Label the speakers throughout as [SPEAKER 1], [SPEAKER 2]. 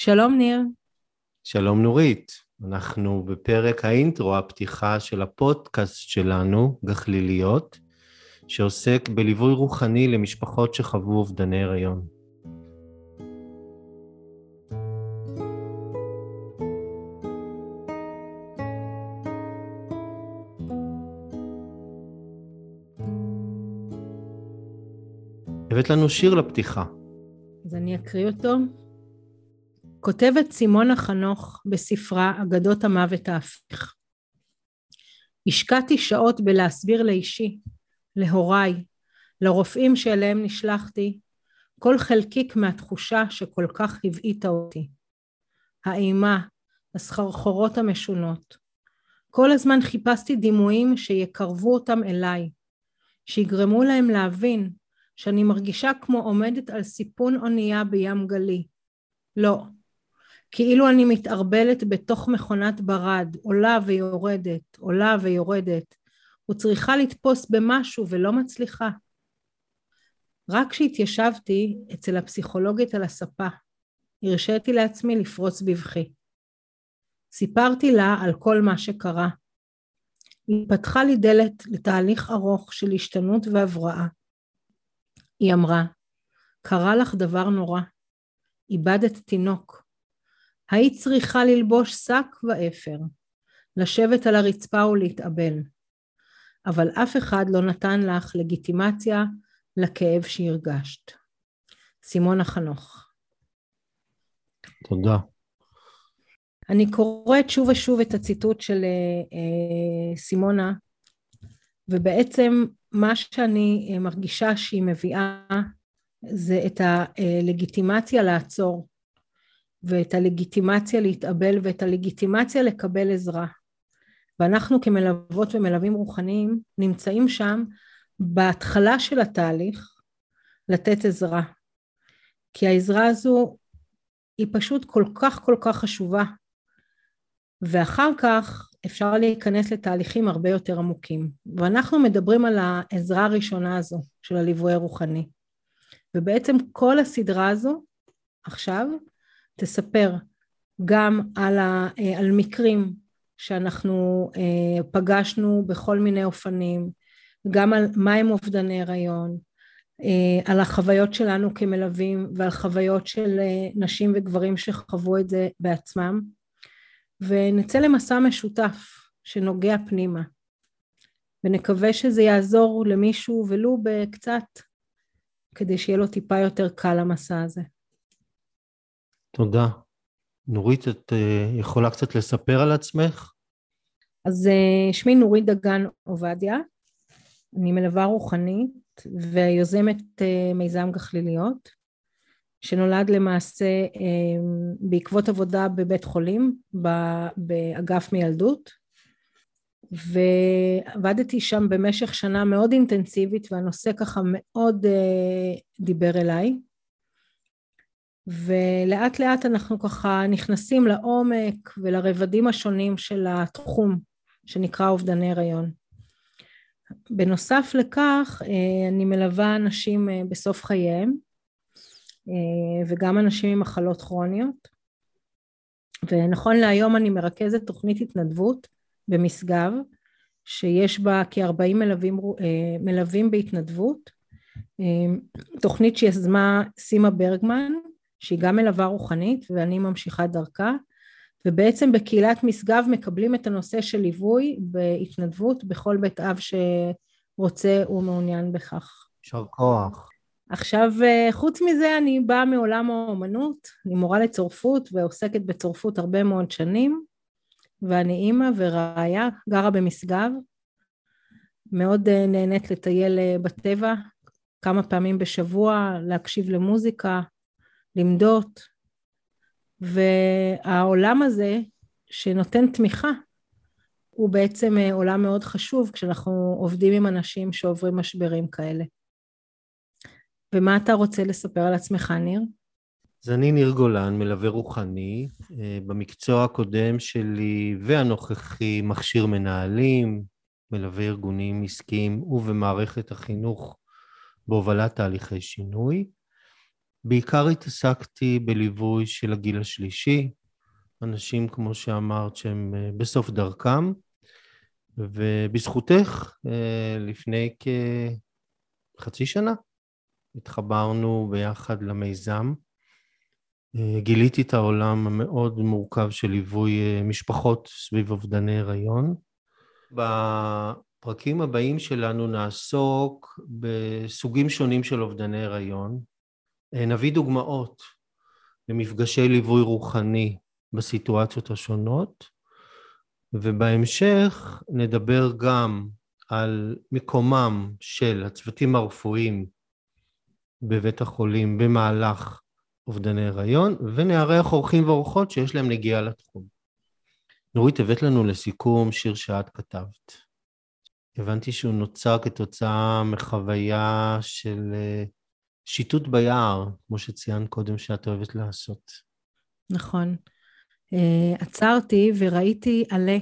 [SPEAKER 1] שלום ניר.
[SPEAKER 2] שלום נורית, אנחנו בפרק האינטרו, הפתיחה של הפודקאסט שלנו, גחליליות, שעוסק בליווי רוחני למשפחות שחוו אובדני הריון. הבאת לנו שיר לפתיחה.
[SPEAKER 1] אז אני אקריא אותו. כותבת סימונה חנוך בספרה אגדות המוות ההפיך. השקעתי שעות בלהסביר לאישי, להוריי, לרופאים שאליהם נשלחתי, כל חלקיק מהתחושה שכל כך הבעיטה אותי. האימה, הסחרחורות המשונות. כל הזמן חיפשתי דימויים שיקרבו אותם אליי, שיגרמו להם להבין שאני מרגישה כמו עומדת על סיפון אונייה בים גלי. לא, כאילו אני מתערבלת בתוך מכונת ברד, עולה ויורדת, עולה ויורדת, וצריכה לתפוס במשהו ולא מצליחה. רק כשהתיישבתי אצל הפסיכולוגית על הספה, הרשיתי לעצמי לפרוץ בבכי. סיפרתי לה על כל מה שקרה. היא פתחה לי דלת לתהליך ארוך של השתנות והבראה. היא אמרה, קרה לך דבר נורא. איבדת תינוק. היית צריכה ללבוש שק ואפר, לשבת על הרצפה ולהתאבל. אבל אף אחד לא נתן לך לגיטימציה לכאב שהרגשת. סימונה חנוך.
[SPEAKER 2] תודה.
[SPEAKER 1] אני קוראת שוב ושוב את הציטוט של אה, סימונה, ובעצם מה שאני אה, מרגישה שהיא מביאה זה את הלגיטימציה לעצור, ואת הלגיטימציה להתאבל, ואת הלגיטימציה לקבל עזרה. ואנחנו כמלוות ומלווים רוחניים נמצאים שם בהתחלה של התהליך לתת עזרה. כי העזרה הזו היא פשוט כל כך כל כך חשובה. ואחר כך אפשר להיכנס לתהליכים הרבה יותר עמוקים. ואנחנו מדברים על העזרה הראשונה הזו של הליווי הרוחני. ובעצם כל הסדרה הזו עכשיו תספר גם על, ה, על מקרים שאנחנו אה, פגשנו בכל מיני אופנים, גם על מהם אובדני הריון, אה, על החוויות שלנו כמלווים ועל חוויות של אה, נשים וגברים שחוו את זה בעצמם, ונצא למסע משותף שנוגע פנימה, ונקווה שזה יעזור למישהו ולו בקצת, כדי שיהיה לו טיפה יותר קל המסע הזה.
[SPEAKER 2] תודה. נורית, את uh, יכולה קצת לספר על עצמך?
[SPEAKER 1] אז uh, שמי נורית דגן עובדיה, אני מלווה רוחנית ויוזמת uh, מיזם גחליליות, שנולד למעשה בעקבות עבודה בבית חולים, באגף מילדות, ועבדתי שם במשך שנה מאוד אינטנסיבית והנושא ככה מאוד דיבר אליי. ולאט לאט אנחנו ככה נכנסים לעומק ולרבדים השונים של התחום שנקרא אובדני הריון. בנוסף לכך אה, אני מלווה אנשים אה, בסוף חייהם אה, וגם אנשים עם מחלות כרוניות ונכון להיום אני מרכזת תוכנית התנדבות במשגב שיש בה כ-40 מלווים, מלווים בהתנדבות תוכנית שיזמה סימה ברגמן שהיא גם מלווה רוחנית ואני ממשיכה דרכה ובעצם בקהילת משגב מקבלים את הנושא של ליווי בהתנדבות בכל בית אב שרוצה ומעוניין בכך.
[SPEAKER 2] יישר כוח.
[SPEAKER 1] עכשיו חוץ מזה אני באה מעולם האומנות, אני מורה לצורפות ועוסקת בצורפות הרבה מאוד שנים ואני אימא ורעיה, גרה במשגב, מאוד נהנית לטייל בטבע כמה פעמים בשבוע, להקשיב למוזיקה, למדות, והעולם הזה שנותן תמיכה הוא בעצם אה, עולם מאוד חשוב כשאנחנו עובדים עם אנשים שעוברים משברים כאלה. ומה אתה רוצה לספר על עצמך, ניר?
[SPEAKER 2] אז אני ניר גולן, מלווה רוחני. אה, במקצוע הקודם שלי והנוכחי מכשיר מנהלים, מלווה ארגונים עסקיים ובמערכת החינוך בהובלת תהליכי שינוי. בעיקר התעסקתי בליווי של הגיל השלישי, אנשים, כמו שאמרת, שהם אה, בסוף דרכם, ובזכותך, אה, לפני כחצי שנה, התחברנו ביחד למיזם. אה, גיליתי את העולם המאוד מורכב של ליווי משפחות סביב אובדני הריון. בפרקים הבאים שלנו נעסוק בסוגים שונים של אובדני הריון. נביא דוגמאות למפגשי ליווי רוחני בסיטואציות השונות, ובהמשך נדבר גם על מקומם של הצוותים הרפואיים בבית החולים במהלך אובדני הריון, ונארח אורחים ואורחות שיש להם נגיעה לתחום. נורית, הבאת לנו לסיכום שיר שאת כתבת. הבנתי שהוא נוצר כתוצאה מחוויה של אה, שיטוט ביער, כמו שציינת קודם שאת אוהבת לעשות.
[SPEAKER 1] נכון. uh, עצרתי וראיתי עלה,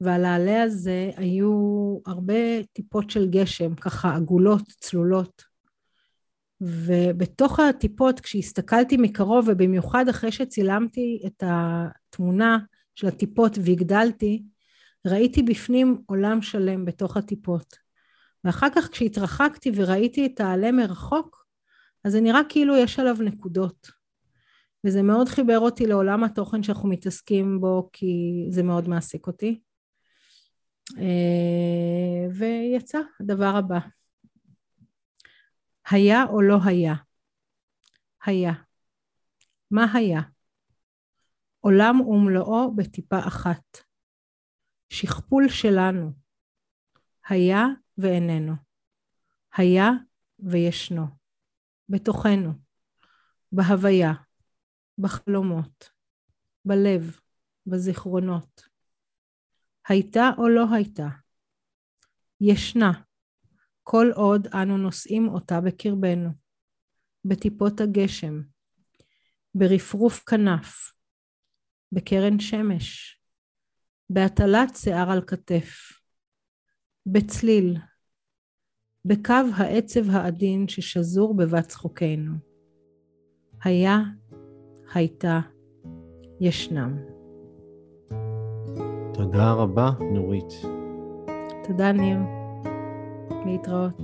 [SPEAKER 1] ועל העלה הזה היו הרבה טיפות של גשם, ככה עגולות, צלולות. ובתוך הטיפות, כשהסתכלתי מקרוב, ובמיוחד אחרי שצילמתי את התמונה של הטיפות והגדלתי, ראיתי בפנים עולם שלם בתוך הטיפות. ואחר כך כשהתרחקתי וראיתי את העלה מרחוק, אז זה נראה כאילו יש עליו נקודות. וזה מאוד חיבר אותי לעולם התוכן שאנחנו מתעסקים בו, כי זה מאוד מעסיק אותי. אה, ויצא הדבר הבא. היה או לא היה? היה. מה היה? עולם ומלואו בטיפה אחת. שכפול שלנו. היה ואיננו. היה וישנו. בתוכנו. בהוויה. בחלומות, בלב, בזיכרונות. הייתה או לא הייתה? ישנה, כל עוד אנו נושאים אותה בקרבנו, בטיפות הגשם, ברפרוף כנף, בקרן שמש, בהטלת שיער על כתף, בצליל, בקו העצב העדין ששזור בבת צחוקנו. היה הייתה, ישנם.
[SPEAKER 2] תודה רבה, נורית.
[SPEAKER 1] תודה, ניר. להתראות.